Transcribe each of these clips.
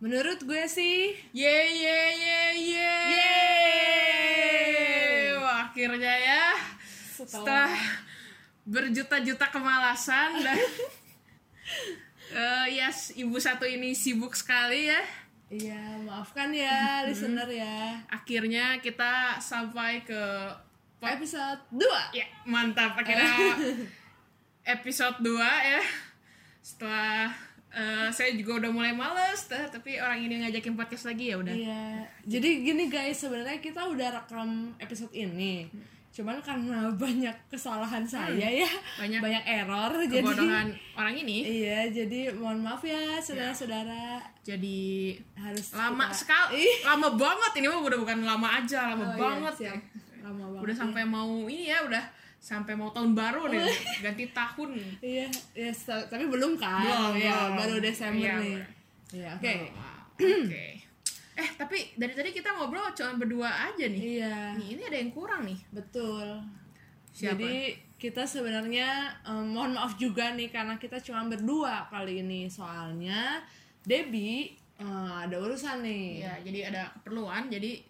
Menurut gue sih, Ye ye ye ye. Wah, akhirnya ya setelah berjuta-juta kemalasan dan eh yes, ibu satu ini sibuk sekali ya. iya maafkan ya listener ya. Akhirnya kita sampai ke Episode 2 ya mantap akhirnya episode 2 ya. Setelah eh, saya juga udah mulai males dah, tapi orang ini ngajakin podcast lagi ya udah. Iya, jadi gini guys, sebenarnya kita udah rekam episode ini. Cuman karena banyak kesalahan saya ya, banyak banyak error, Kebodohan jadi orang ini iya, jadi mohon maaf ya saudara-saudara. jadi Harus lama kita- sekali lama banget ini mah udah bukan lama aja lama Oh, iya, banget siap. Lama banget. udah sampai mau ini ya udah sampai mau tahun baru nih ganti tahun Iya, ya, tapi belum kan? Belum, ya, belum. baru Desember Iya, nih. Iya, oke. Oh, oke eh tapi dari tadi kita ngobrol cuma berdua aja nih Iya, nih ini ada yang kurang nih betul. Siapa? Jadi kita sebenarnya em, mohon maaf juga nih karena kita cuma berdua kali ini soalnya Debbie eh, ada urusan nih. ya jadi ada keperluan jadi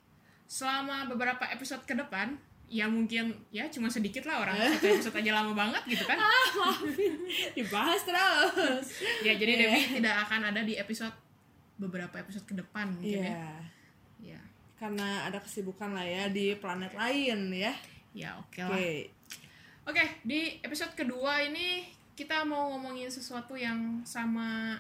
selama beberapa episode ke depan ya mungkin ya cuma sedikit lah orang satu episode aja lama banget gitu kan Ah, maafin. Dibahas terus. ya jadi Iya. Debbie tidak akan ada di episode beberapa episode ke depan mungkin ya Iya. ya Karena ada kesibukan lah ya di planet lain ya. ya oke Oke. lah Oke, di episode kedua ini kita mau ngomongin sesuatu yang sama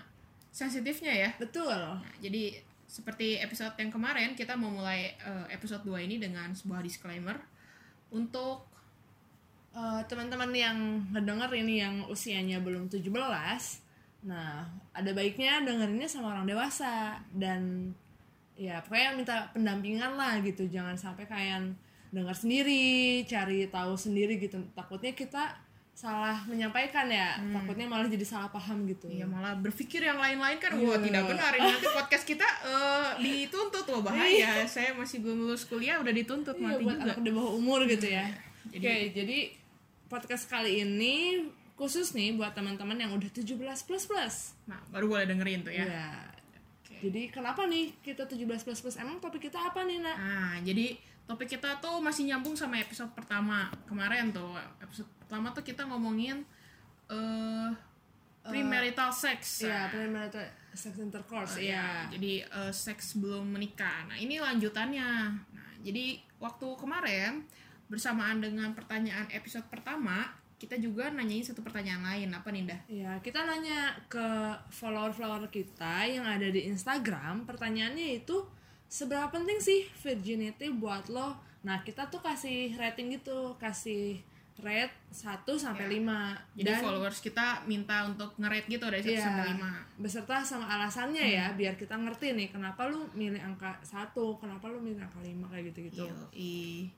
sensitifnya ya. Betul. Nah, jadi seperti episode yang kemarin kita mau mulai eh, episode 2 ini dengan sebuah disclaimer untuk Eh, teman-teman yang ngedenger ini yang usianya belum 17 nah ada baiknya dengerinnya sama orang dewasa. Dan ya pokoknya minta pendampingan lah gitu. Jangan sampai kayak dengar sendiri cari tahu sendiri gitu. Takutnya kita salah menyampaikan ya takutnya malah jadi salah paham gitu ya malah berpikir yang lain-lain kan wah tidak benar ini nanti podcast kita eh, dituntut loh bahaya. Saya masih belum lulus kuliah udah dituntut Iya, mati buat juga. anak di bawah umur gitu ya. Jadi- Oke, jadi podcast kali ini khusus nih buat teman-teman yang udah 17 plus plus. Nah, baru boleh dengerin tuh ya. Iya. Jadi kenapa nih kita 17 plus plus? Emang topik kita apa nih, Nak? Nah, jadi topik kita tuh masih nyambung sama episode pertama kemarin tuh. Episode pertama tuh kita ngomongin eh premarital sex. Iya, premarital sex intercourse. Iya. Jadi eh, seks sebelum menikah. Nah, ini lanjutannya. Nah, jadi waktu kemarin bersamaan dengan pertanyaan episode pertama, kita juga nanyain satu pertanyaan lain. Apa nih, Dah? Iya, kita nanya ke follower-follower kita yang ada di Instagram. Pertanyaannya itu seberapa penting sih virginity buat lo? Nah, kita tuh kasih rating gitu, kasih rate 1 sampai 5. Jadi followers kita minta untuk nge-rate gitu dari 1 Iya, sampai 5. beserta sama alasannya ya, biar kita ngerti nih kenapa lu milih angka 1, kenapa lu milih angka 5 kayak gitu-gitu. Yoi.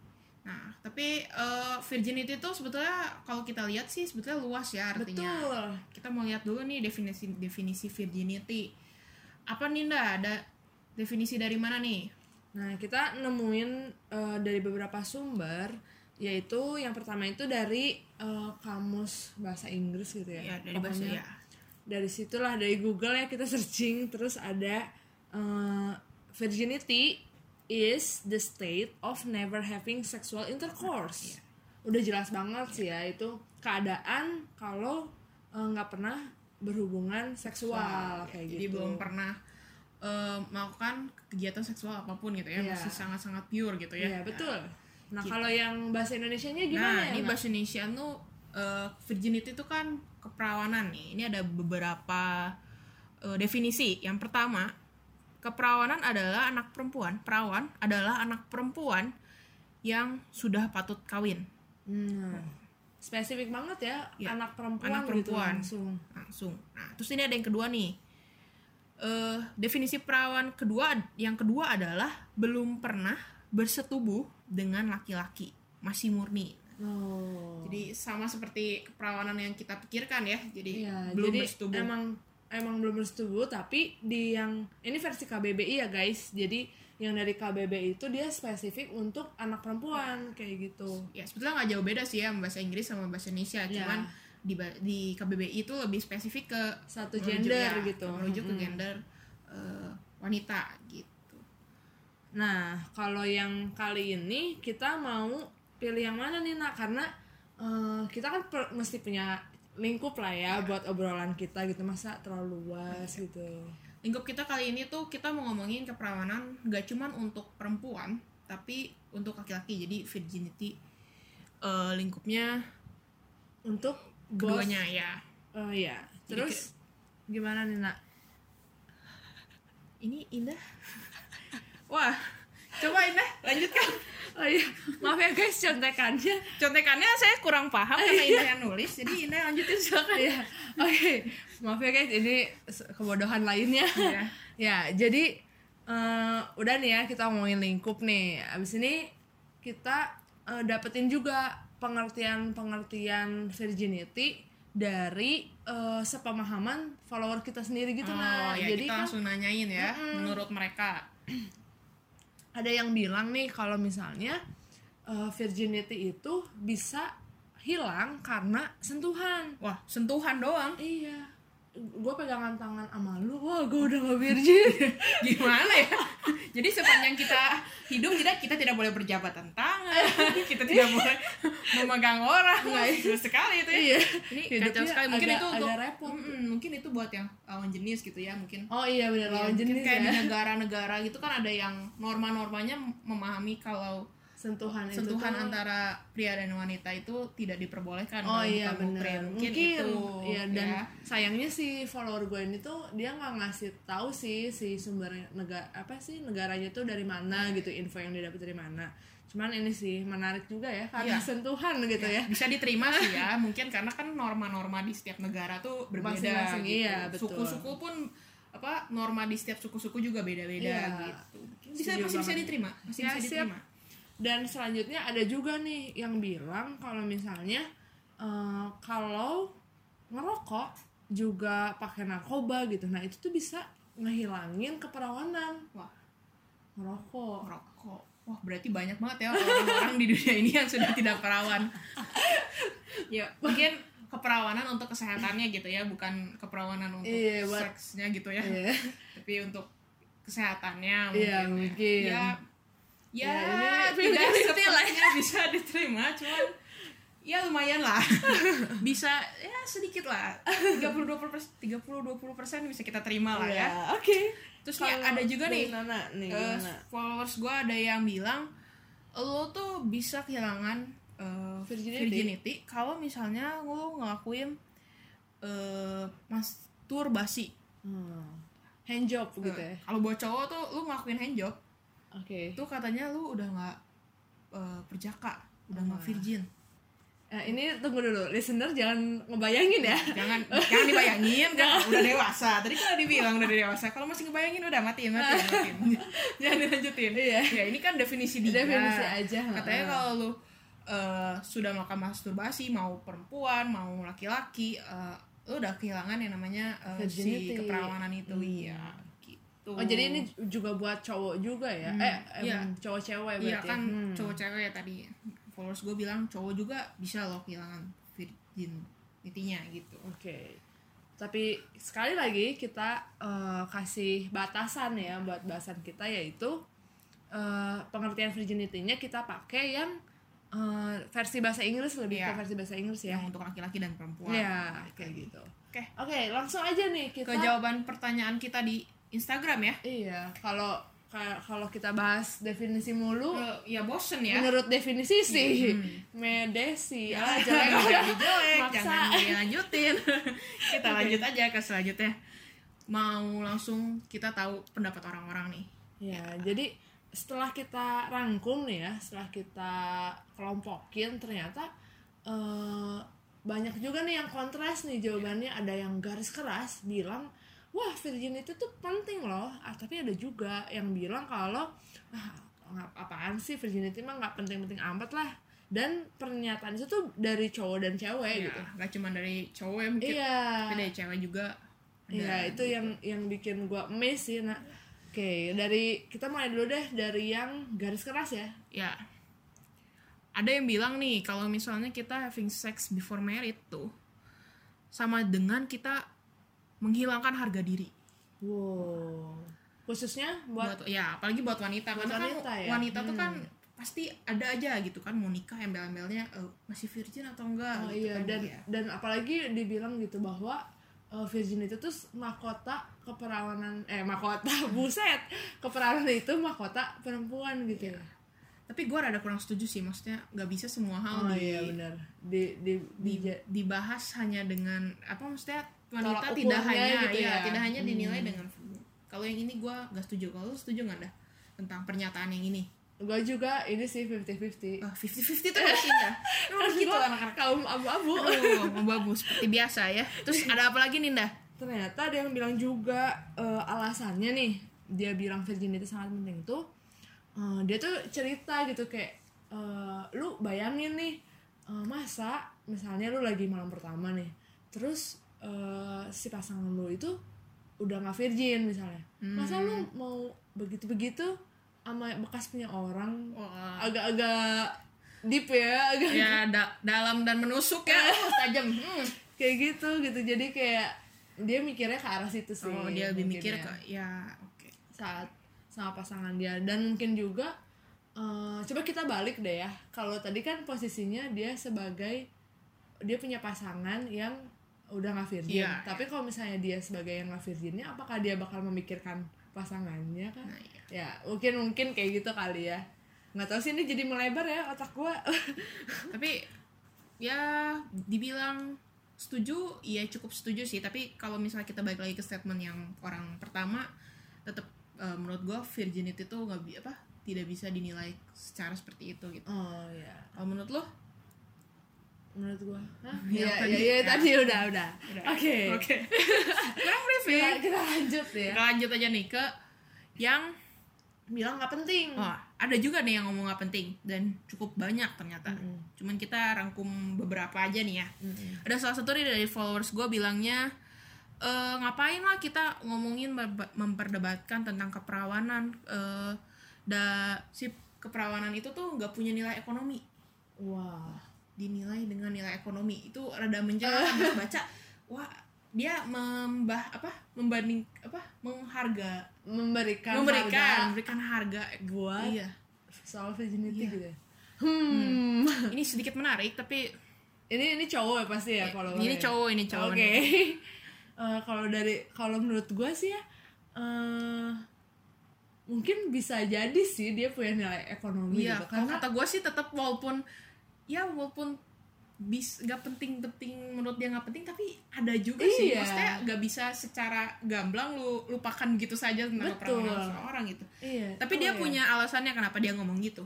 Nah, tapi eh, virginity itu sebetulnya kalau kita lihat sih sebetulnya luas ya artinya. Betul. Kita mau lihat dulu nih definisi definisi virginity. Apa nih Nda? Ada definisi dari mana nih? Nah, kita nemuin eh, dari beberapa sumber yaitu yang pertama itu dari eh, kamus bahasa Inggris gitu ya. Ya, dari bahasa ya. Dari situlah dari Google ya kita searching terus ada eh, virginity is the state of never having sexual intercourse. Udah jelas banget sih ya itu keadaan kalau nggak pernah berhubungan seksual kayak Jadi gitu. belum pernah eh, melakukan kegiatan seksual apa pun gitu ya, Iya. masih sangat-sangat pure gitu ya. Iya, betul. Nah, kalau yang bahasa Indonesianya gimana Nah, ya? ini Nak? bahasa Indonesia tuh eh, virginity itu kan keperawanan nih. Ini ada beberapa eh, definisi. Yang pertama, keperawanan adalah anak perempuan. Perawan adalah anak perempuan yang sudah patut kawin. Hmm. Spesifik banget ya, Ya, anak perempuan, anak gitu perempuan. langsung. Langsung. Nah, terus ini ada yang kedua nih. Eh, definisi perawan kedua yang kedua adalah belum pernah bersetubuh dengan laki-laki, masih murni. Oh. Jadi sama seperti keperawanan yang kita pikirkan ya. Jadi Iya, belum jadi bersetubuh. emang emang belum bersetubuh tapi di yang ini versi KBBI ya guys. Jadi yang dari KBBI itu dia spesifik untuk anak perempuan kayak gitu. Ya sebetulnya nggak jauh beda sih ya bahasa Inggris sama bahasa Indonesia. Iya. Cuman di di KBBI itu lebih spesifik ke Satu menuju- gender ya, gitu. Menuju ke Mm-mm. gender eh, wanita gitu Nah, kalau yang kali ini kita mau pilih yang mana nih nak? Karena eh, kita kan per- mesti punya lingkup lah ya buat obrolan kita gitu masa terlalu luas gitu. lingkup kita kali ini tuh kita mau ngomongin keperawanan gak cuman untuk perempuan tapi untuk laki-laki jadi virginity eh, lingkupnya Untuk bos, keduanya ya oh ya. Terus gimana nih nak? ini indah wah coba indah lanjutkan Oh iya, maaf ya guys contekannya. contekannya saya kurang paham karena indah yang nulis jadi indah lanjutin silakan Iya, oke. Maaf ya guys, ini kebodohan lainnya. Iya. ya, jadi eh, udah nih ya kita ngomongin lingkup nih. Abis ini kita eh, dapetin juga pengertian-pengertian virginity dari eh, sepemahaman follower kita sendiri gitu oh nah. ya jadi kita kan langsung nanyain ya menurut mereka ada yang bilang nih kalau misalnya eh, virginity itu bisa hilang karena sentuhan. wah sentuhan doang Iya, gue pegangan tangan sama lu, wah gue udah gak virgin. gimana ya jadi sepanjang kita hidup tidak kita tidak boleh berjabatan tangan kita tidak boleh memegang orang Betul sekali itu ya Iya. ini Hidupnya kacau sekali mungkin agak- itu untuk agak repot. Mm-mm, mungkin itu buat yang lawan jenis gitu ya mungkin Oh iya bener Ya, lawan jenis kayak ya. di negara-negara gitu kan ada yang norma-normanya memahami kalau Sentuhan, itu sentuhan tuh- antara pria dan wanita itu tidak diperbolehkan Oh iya bener, mungkin, mungkin, itu Iya dan ya. sayangnya si follower gue ini tuh dia nggak ngasih tahu sih si sumber negara apa sih negaranya tuh dari mana gitu info yang dia dapat dari mana. Cuman ini sih menarik juga ya karena Iya. sentuhan gitu ya. bisa diterima sih ya mungkin karena kan norma-norma di setiap negara tuh berbeda Masing-masing, gitu. iya, betul. suku-suku pun apa norma di setiap suku-suku juga beda-beda Iya. gitu bisa Setuju masih bisa diterima masih Ya, bisa siap. Dan selanjutnya ada juga nih yang bilang kalau misalnya eh, kalau ngerokok juga pakai narkoba gitu. Nah, itu tuh bisa ngehilangin keperawanan. wah Ngerokok. merokok wah berarti banyak banget ya orang-orang di dunia ini yang sudah tidak perawan ya mungkin keperawanan untuk kesehatannya gitu ya bukan keperawanan untuk buat- seksnya gitu ya Iya. tapi untuk kesehatannya mungkin Iya, mungkin. ya ya, Ya, ini tidak 50-50 lah sepenuhnya bisa diterima cuman ya lumayan lah bisa ya sedikit lah 30 20 persen 30 20 persen bisa kita terima lah ya Iya, Oke. terus nih Kalau ada juga nih Nana nih eh, gimana? followers gue ada yang bilang lo tuh bisa kehilangan eh, Virginity? virginity, kalau misalnya lo ngelakuin eh, masturbasi Hmm. Handjob gitu ya. kalau buat cowok tuh lo ngelakuin handjob Oke. itu katanya lo udah nggak eh, perjaka udah nggak Wah. virgin Nah, ini tunggu dulu, listener jangan ngebayangin ya. jangan jangan dibayangin kan udah dewasa tadi kan udah dibilang udah dewasa kalau masih ngebayangin udah matiin matiin matiin jangan dilanjutin Iya. ya ini kan definisi dia Definisi aja, katanya kalau lu eh, sudah melakukan masturbasi mau perempuan mau laki-laki eh, lu udah kehilangan yang namanya eh, Virginity. si keperawanan itu Hmm. iya gitu Oh, jadi ini juga buat cowok juga ya? Hmm, Eh, iya. em, cowok cewek iya berarti. kan ya? Hmm. cowok cewek ya tadi followers gue bilang cowok juga bisa loh kehilangan virginity-nya gitu Oke. Tapi sekali lagi kita eh, kasih batasan ya buat bahasan kita yaitu eh, pengertian virginity-nya kita pakai yang eh, versi bahasa Inggris lebih Iya. ke versi bahasa Inggris ya. yang untuk laki-laki dan perempuan Iya, kayak gitu. Oke. Oke, langsung aja nih kita ke jawaban pertanyaan kita di Instagram ya? Iya, kalau ka- kalau kita bahas definisi mulu Eh, ya bosen ya. menurut definisi sih Hmm. medesi. Ya ah, jangan jelek jadi jelek jangan dilanjutin. Kita lanjut aja ke selanjutnya. Mau langsung kita tahu pendapat orang-orang nih. Ya, jadi setelah kita rangkum nih ya, setelah kita kelompokin ternyata eh, banyak juga nih yang kontras nih jawabannya. Ada yang garis keras bilang, wah virginity itu tuh penting loh. Ah, tapi ada juga yang bilang kalau ah, apaan sih virginity mah nggak penting-penting amat lah. Dan pernyataan itu tuh dari cowok dan cewek ya, gitu. nggak cuma dari cowok ya mungkin Iya. tapi dari cewek juga. Iya, itu yang yang bikin gua amazed sih. Nah, oke, dari kita mulai dulu deh dari yang garis keras ya. ya ada yang bilang nih kalau misalnya kita having sex before married tuh sama dengan kita menghilangkan harga diri Wow. khususnya buat, buat ya apalagi buat wanita Buat karena wanita kan ya? wanita tuh Hmm. kan pasti ada aja gitu kan mau nikah embel-embelnya eh, masih virgin atau enggak Oh gitu iya kan. dan Iya. dan apalagi dibilang gitu bahwa uh, virgin itu tuh mahkota keperawanan eh mahkota buset keperawanan itu mahkota perempuan gitu ya. tapi gue rada kurang setuju sih maksudnya nggak bisa semua hal Oh di, iya. Di di, di, di- dibahas hanya dengan apa maksudnya wanita tidak hanya gitu ya, ya. tidak hanya dinilai Hmm. dengan kalau yang ini gue nggak setuju. Kalau setuju nggak dah tentang pernyataan yang ini. Gue juga ini sih 50-50 ah fifty fifty tuh masih dah Kan gitu anak-anak? kaum abu-abu. Abu-abu seperti biasa ya. Terus ada apa lagi Ninda ternyata ada yang bilang juga eh, alasannya nih. Dia bilang virginity sangat penting tuh eh, dia tuh cerita gitu kayak eh, lu bayangin nih eh, masa misalnya lu lagi malam pertama nih terus eh, si pasangan lu itu udah nggak virgin misalnya. Masa lu mau begitu begitu sama bekas punya orang? Wah. agak-agak deep ya agak ya da- dalam dan menusuk ya. Oh, tajam. Hmm. kayak gitu gitu. Jadi kayak dia mikirnya ke arah situ sih oh dia lebih mikir ya. ke ya oke. Saat sama pasangan dia. Dan mungkin juga eh, coba kita balik deh ya. Kalau tadi kan posisinya dia sebagai dia punya pasangan yang udah nggak virgin. Iya, tapi kalau misalnya dia sebagai yang nggak virginnya apakah dia bakal memikirkan pasangannya kan Nah, iya. ya mungkin mungkin kayak gitu kali ya. Nggak tahu sih ini jadi melebar ya otak gua. Tapi ya dibilang setuju iya cukup setuju sih. Tapi kalau misalnya kita balik lagi ke statement yang orang pertama tetap eh, menurut gue virginity itu nggak apa tidak bisa dinilai secara seperti itu gitu. Oh ya kalau menurut lo menurut gua Hah? Yang Iya, tadi. iya, iya, Ya. tadi udah, udah. Oke. oke kurang brief Kita, kita lanjut ya. kita lanjut aja nih ke yang Bilang nggak penting. oh ada juga nih yang ngomong nggak penting dan cukup banyak ternyata Mm-mm. cuman kita rangkum beberapa aja nih ya Mm-mm. ada salah satu nih dari followers gue bilangnya e, ngapain lah kita ngomongin memperdebatkan tentang keperawanan eh da si keperawanan itu tuh nggak punya nilai ekonomi Wah. Dinilai dengan nilai ekonomi itu rada menjelaskan habis baca wah dia membah apa membanding apa mengharga Memberikan, memberikan harga memberikan harga buat iya soal virginity Iya. gitu ya. Hmm. ini sedikit menarik tapi ini ini cowok ya pasti ya kalau ini cowok ini cowok Oke. nih. Eh, kalau dari kalau menurut gue sih ya eh, mungkin bisa jadi sih dia punya nilai ekonomi Iya, gitu karena kata gue sih tetap walaupun ya walaupun bis nggak penting-penting menurut dia nggak penting tapi ada juga sih Iya. maksudnya nggak bisa secara gamblang lu lupakan gitu saja tentang Betul. keperawanan seseorang gitu iya tapi oh dia iya. punya alasannya kenapa dia ngomong gitu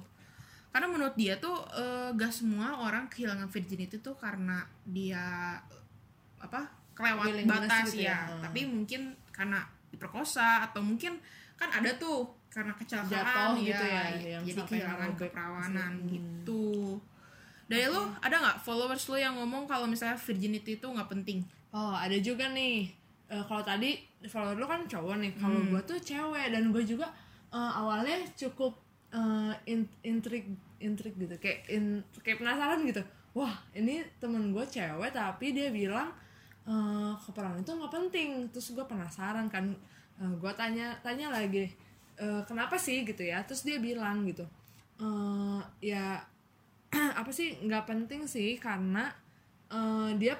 karena menurut dia tuh eh, gak semua orang kehilangan virginity tuh karena dia eh, apa kelewat Willingness batas gitu ya, ya. Hmm. tapi mungkin karena diperkosa atau mungkin kan ada tuh karena kecelakaan Jatuh ya, gitu ya, i- yang jadi kehilangan keperawanan Hmm. gitu dari lu ada nggak followers lu yang ngomong kalau misalnya virginity itu nggak penting? Oh ada juga nih. Eh, kalau tadi follower lu kan cowok nih. Kalau Hmm. gue tuh cewek. Dan gue juga eh, awalnya cukup in- intrik intrik gitu. Kayak in, kayak penasaran gitu. Wah ini temen gue cewek tapi dia bilang eh, keperangan itu nggak penting. Terus gue penasaran kan. Gue tanya tanya lagi "Eh, kenapa sih gitu ya? Terus dia bilang gitu "Eh, ya apa sih nggak penting sih karena eh, dia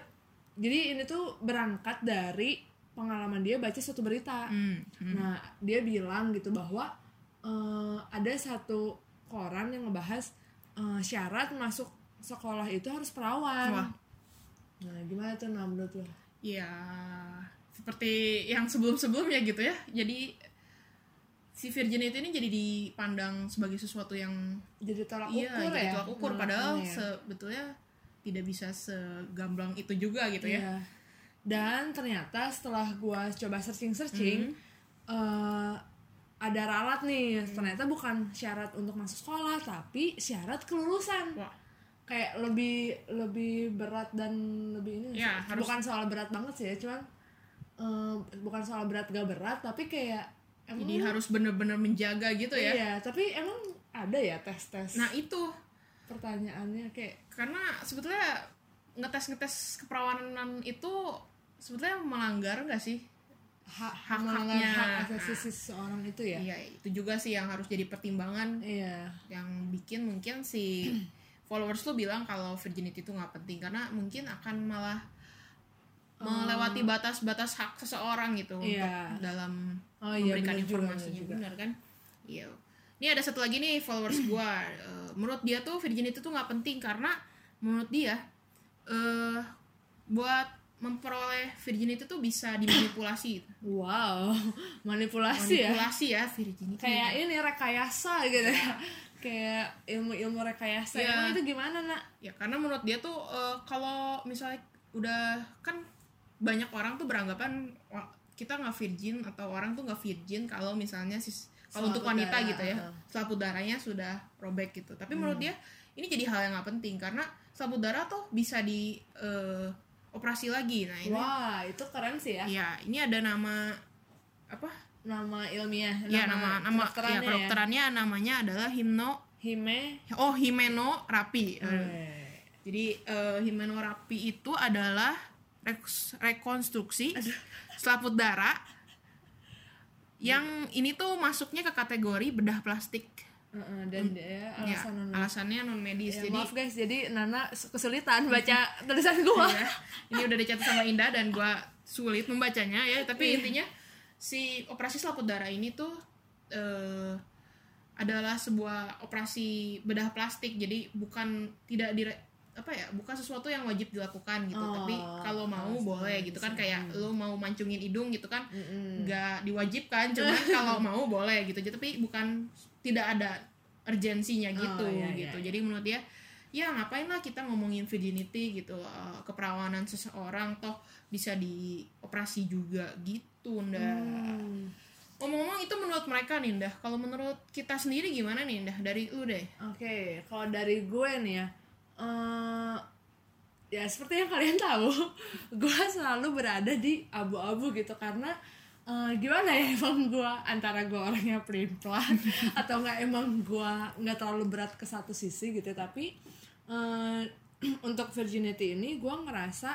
jadi ini tuh berangkat dari pengalaman dia baca suatu berita Hmm, hmm. nah dia bilang gitu bahwa eh, ada satu koran yang ngebahas eh, syarat masuk sekolah itu harus perawan Wah. nah gimana tuh nah menurut lo ya seperti yang sebelum-sebelumnya gitu ya jadi si virginity ini jadi dipandang sebagai sesuatu yang jadi tolak iya ukur jadi ya tolak ukur Menurut padahal ya? sebetulnya tidak bisa segamblang itu juga gitu ya Iya. Dan ternyata setelah gua coba searching-searching eh, ada ralat nih. Hmm. Ternyata bukan syarat untuk masuk sekolah, tapi syarat kelulusan. wah Kayak lebih lebih berat dan lebih ini. Ya, harus- Bukan soal berat banget sih ya, cuman eh, bukan soal berat gak berat, tapi kayak emang? jadi harus bener-bener menjaga gitu ya? Iya, tapi emang ada ya tes-tes? Nah itu. Pertanyaannya kayak karena sebetulnya ngetes ngetes keperawanan itu sebetulnya melanggar nggak sih? Hak melanggar hak asasi seseorang itu ya? Iya, itu juga sih yang harus jadi pertimbangan. Iya. Yang bikin mungkin si followers lu bilang kalau virginity itu nggak penting. Karena mungkin akan malah melewati batas-batas hak seseorang gitu Oh. Iya. untuk dalam Oh iya, memberikan bener juga, juga. benar kan iya ini ada satu lagi nih followers gua Eh, menurut dia tuh virginity tuh nggak penting karena menurut dia eh buat memperoleh virginity tuh bisa dimanipulasi gitu. wow manipulasi ya manipulasi ya virginity kayak ini rekayasa gitu ya kayak ilmu-ilmu rekayasa Iya. emang itu gimana nak ya karena menurut dia tuh eh, kalau misalnya udah kan banyak orang tuh beranggapan kita nggak virgin atau orang tuh nggak virgin kalau misalnya sis kalau untuk wanita darah, gitu ya. heeh. selaput darahnya sudah robek gitu. Tapi menurut dia ini jadi hal yang nggak penting karena selaput darah tuh bisa di eh, operasi lagi. Nah ini wah itu keren sih ya. Ya ini ada nama apa? Nama ilmiah ya nama nama ya, kedokterannya ya, namanya adalah himno hime. Oh himenoterapi Eh, Jadi eh, himenoterapi itu adalah rekonstruksi selaput darah yang ini tuh masuknya ke kategori bedah plastik. Heeh, dan dia Ya, alasan non alasannya non medis. Ya, Jadi maaf guys, jadi Nana kesulitan baca tulisan gua. ya, ini udah dicatat sama Indah dan gua sulit membacanya ya. Iya. Tapi intinya si operasi selaput darah ini tuh eh, adalah sebuah operasi bedah plastik. Jadi bukan tidak dire apa ya bukan sesuatu yang wajib dilakukan gitu Oh, tapi kalau boleh gitu kan kayak lu mau mancungin hidung gitu kan Mm-mm. nggak diwajibkan cuman kalau mau boleh gitu. Jadi, tapi bukan tidak ada urgensinya gitu Oh, iya, gitu. iya, jadi menurut dia ya ngapain lah kita ngomongin virginity gitu eh, keperawanan seseorang toh bisa dioperasi juga gitu ndah Hmm. ngomong-ngomong itu menurut mereka nih ndah kalau menurut kita sendiri gimana nih ndah dari lu deh. Oke, kalau dari gue nih ya, eh, ya seperti yang kalian tahu, gue selalu berada di abu-abu gitu karena eh, gimana ya emang gue antara gue orangnya pelin-pelan atau nggak emang gue nggak terlalu berat ke satu sisi gitu, tapi eh, untuk virginity ini gue ngerasa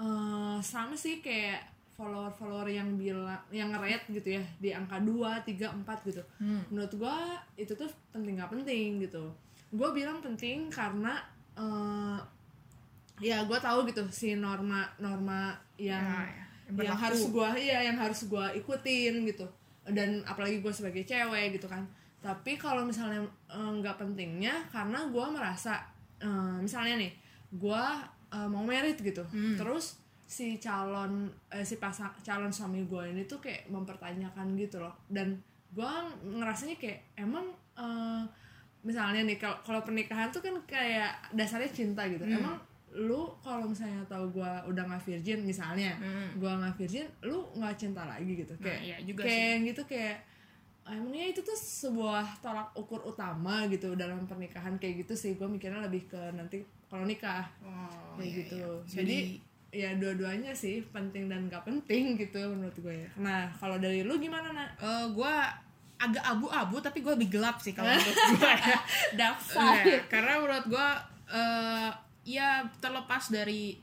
eh, sama sih kayak follower-follower yang bilang yang nge-rate gitu ya di angka 2, 3, 4 gitu. Menurut gue itu tuh penting nggak penting gitu. Gue bilang penting karena eh, ya gue tahu gitu si norma norma yang Ya, ya, yang harus gue iya yang harus gue ikutin gitu. Dan apalagi gue sebagai cewek gitu kan. Tapi kalau misalnya eh, nggak pentingnya karena gue merasa eh, misalnya nih gue eh, mau merit gitu. Terus si calon eh, si pasang calon suami gue ini tuh kayak mempertanyakan gitu loh. Dan gue ngerasanya kayak emang eh, misalnya nih kalau kalau pernikahan tuh kan kayak dasarnya cinta gitu. Emang lu kalau misalnya tahu gue udah nggak virgin misalnya Hmm. gue nggak virgin lu nggak cinta lagi gitu. Nah, kayak iya juga kayak sih. gitu kayak emangnya itu tuh sebuah tolak ukur utama gitu dalam pernikahan? Kayak gitu sih gue mikirnya lebih ke nanti kalau nikah. Oh, kayak iya, gitu. iya. jadi ya dua-duanya sih penting dan gak penting gitu menurut gue ya. Nah kalau dari lu gimana nak? Eh gue agak abu-abu tapi gue lebih gelap sih kalau menurut gue ya. Dark Iya, karena menurut gue eh ya terlepas dari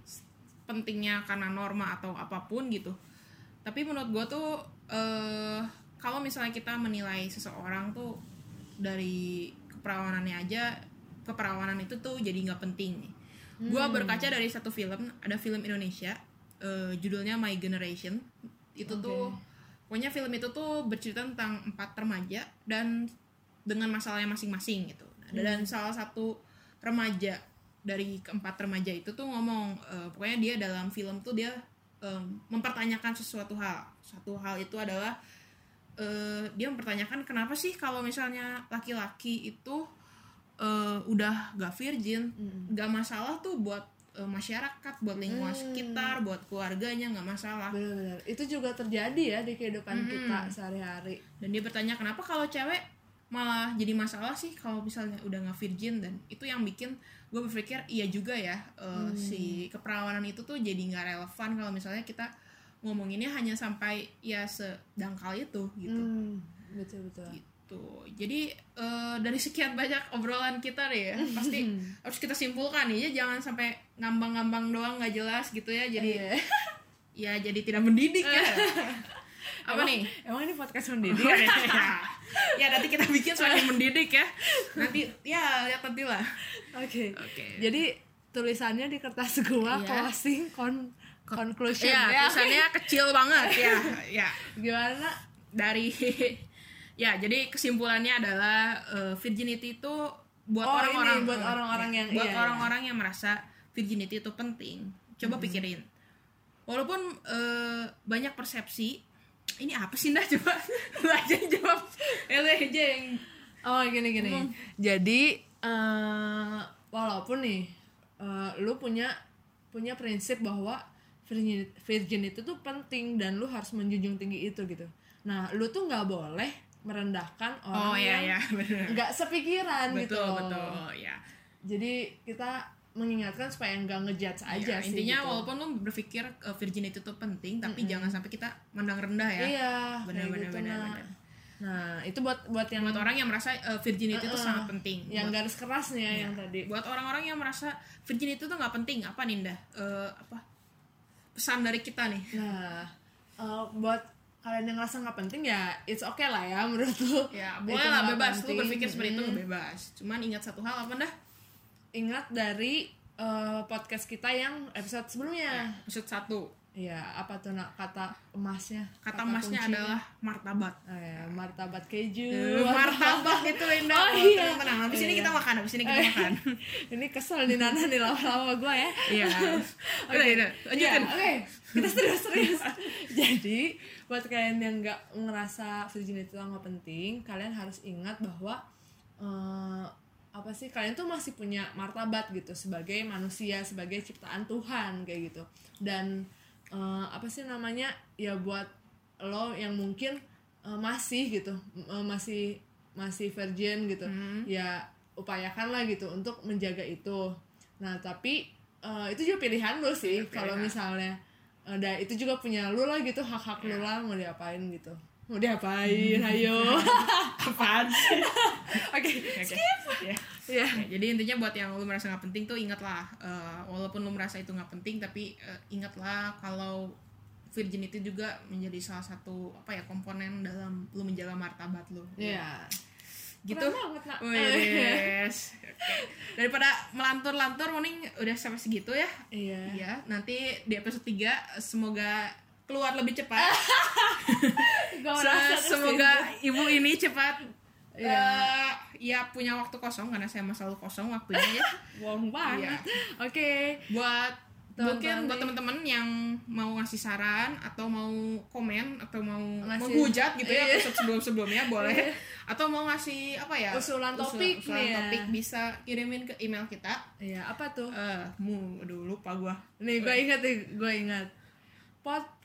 pentingnya karena norma atau apa pun gitu. Tapi menurut gue tuh eh kalau misalnya kita menilai seseorang tuh dari keperawanannya aja keperawanan itu tuh jadi nggak penting nih. Gue berkaca dari satu film ada film Indonesia eh, judulnya My Generation. Itu tuh pokoknya film itu tuh bercerita tentang empat remaja dan dengan masalahnya masing-masing gitu. Dan salah satu remaja dari keempat remaja itu tuh ngomong eh, pokoknya dia dalam film tuh dia eh, mempertanyakan sesuatu hal. Satu hal itu adalah eh, dia mempertanyakan kenapa sih kalau misalnya laki-laki itu eh, udah gak virgin gak masalah tuh buat masyarakat buat lingkungan sekitar buat keluarganya nggak masalah. Benar-benar itu juga terjadi ya di kehidupan kita sehari-hari. Dan dia bertanya kenapa kalau cewek malah jadi masalah sih kalau misalnya udah nggak virgin? Dan itu yang bikin gue berpikir iya juga ya eh, si keperawanan itu tuh jadi nggak relevan kalau misalnya kita ngomonginnya hanya sampai ya sedangkal itu gitu. Hmm, betul betul. Gitu. Jadi eh, dari sekian banyak obrolan kita nih ya pasti harus kita simpulkan ya jangan sampai ngambang-ngambang doang nggak jelas gitu ya jadi Iya. ya jadi tidak mendidik ya apa Emang- nih Emang ini podcast mendidik? ya nanti kita bikin semakin mendidik ya nanti ya lihat nanti lah Oke. Oke. Jadi tulisannya di kertas gua Iya. closing con conclusion ya ya. tulisannya kecil banget ya ya Gimana? dari ya jadi kesimpulannya adalah eh, virginity itu buat Oh, orang-orang ini buat orang-orang ya, yang- buat iya, iya. orang-orang yang merasa virginity itu penting coba pikirin walaupun eh, banyak persepsi ini apa sih dah coba lu aja yang jawab Eh, lu aja yang Oh gini gini. Jadi eh, walaupun nih eh, lu punya punya prinsip bahwa virgin virginity itu tuh penting dan lu harus menjunjung tinggi itu gitu. Nah lu tuh nggak boleh merendahkan orang oh yang iya ya benar nggak sepikiran gitu. betul loh. betul ya Jadi kita mengingatkan supaya nggak ngejudge aja Ya, sih. intinya gitu. walaupun lu berpikir uh, virginity itu penting tapi jangan sampai kita mandang rendah ya Iya, Benar, kayak benar, gitu, benar, nah. benar. Nah, itu buat buat yang buat orang yang merasa uh, virginity itu Eh, sangat penting yang buat, garis kerasnya yang tadi. buat orang-orang yang merasa virginity itu nggak penting apa Ninda Eh, apa pesan dari kita nih Nah, eh, buat kalian yang ngerasa nggak penting ya it's okay lah ya menurut lu. ya Itu boleh lah bebas lu penting. berpikir seperti itu Mm. bebas cuman ingat satu hal apa dah Ingat dari eh, podcast kita yang episode sebelumnya. episode satu Iya, apa tuh nak kata emasnya? kata emasnya kuncinya. adalah martabat Oh, ya, martabat keju. Eh, martabak itu Linda Oh, iya. tenang tenang habis ini Iya. kita makan habis ini kita makan Ini kesel nih Nana nih lama-lama gue ya. iya udah udah lanjutin Iya, Oke, kita serius-serius. Jadi, buat kalian yang nggak ngerasa virginity itu nggak penting, kalian harus ingat bahwa eh, apa sih kalian tuh masih punya martabat gitu sebagai manusia, sebagai ciptaan Tuhan kayak gitu. Dan eh, apa sih namanya ya buat lo yang mungkin eh, masih gitu, eh, masih masih virgin gitu, ya upayakanlah gitu untuk menjaga itu. Nah tapi eh, itu juga pilihan lo sih kalau misalnya ada itu juga punya lu lah gitu hak-hak lu lah mau diapain gitu mau diapain? Ayo. Apaan sih? Oke Oke. Ya. ya Ya, jadi intinya buat yang lu merasa nggak penting tuh ingatlah eh, walaupun lu merasa itu nggak penting tapi eh, ingatlah kalau virginity juga menjadi salah satu apa ya komponen dalam lu menjaga martabat lu. Ya gitu. Keren banget, Nak. Wes. Oke. daripada melantur-lantur mending udah sampai segitu ya. Iya. Iya, nanti di episode 3 semoga keluar lebih cepat. Gua terus semoga ibu ini cepat Iya. eh, ya punya waktu kosong karena saya selalu kosong waktunya ya. bohong banget Iya. oke Buat Teman-teman mungkin buat teman-teman yang mau ngasih saran atau mau komen atau mau Ngasih- menghujat gitu ya Iya. episode sebelum-sebelumnya boleh atau mau ngasih apa ya Usulan topik usulan nih ya. topik bisa kirimin ke email kita iya apa tuh eh mu aduh lupa gua nih gue ingat nih gue ingat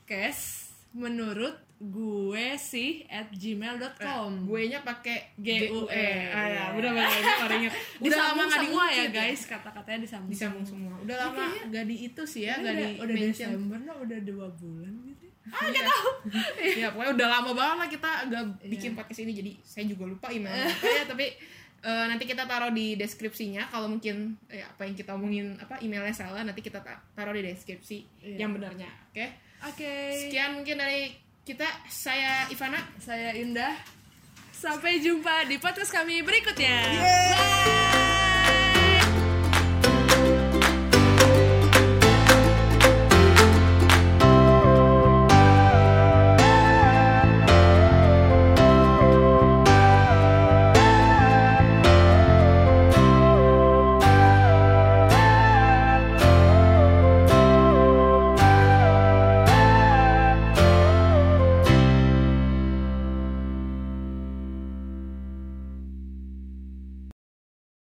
podcast menurut gue sih at gmail.com gue nya pakai G U E. ah ya udah baru ingat udah lama nggak semua ya diungkit guys. Kata-katanya disambung disambung semua. udah lama nggak di itu sih ya nggak udah, di udah Desember nah udah dua bulan gitu. Ah nggak tahu. Ya pokoknya udah lama banget lah kita nggak bikin podcast ini jadi saya juga lupa email ya tapi eh, nanti kita taruh di deskripsinya. Kalau mungkin eh, apa yang kita omongin apa emailnya salah nanti kita ta- taruh di deskripsi Iya. yang benarnya oke oke. Sekian mungkin dari kita. Saya Ivana. Saya Indah. Sampai jumpa di podcast kami berikutnya. Yeay. bye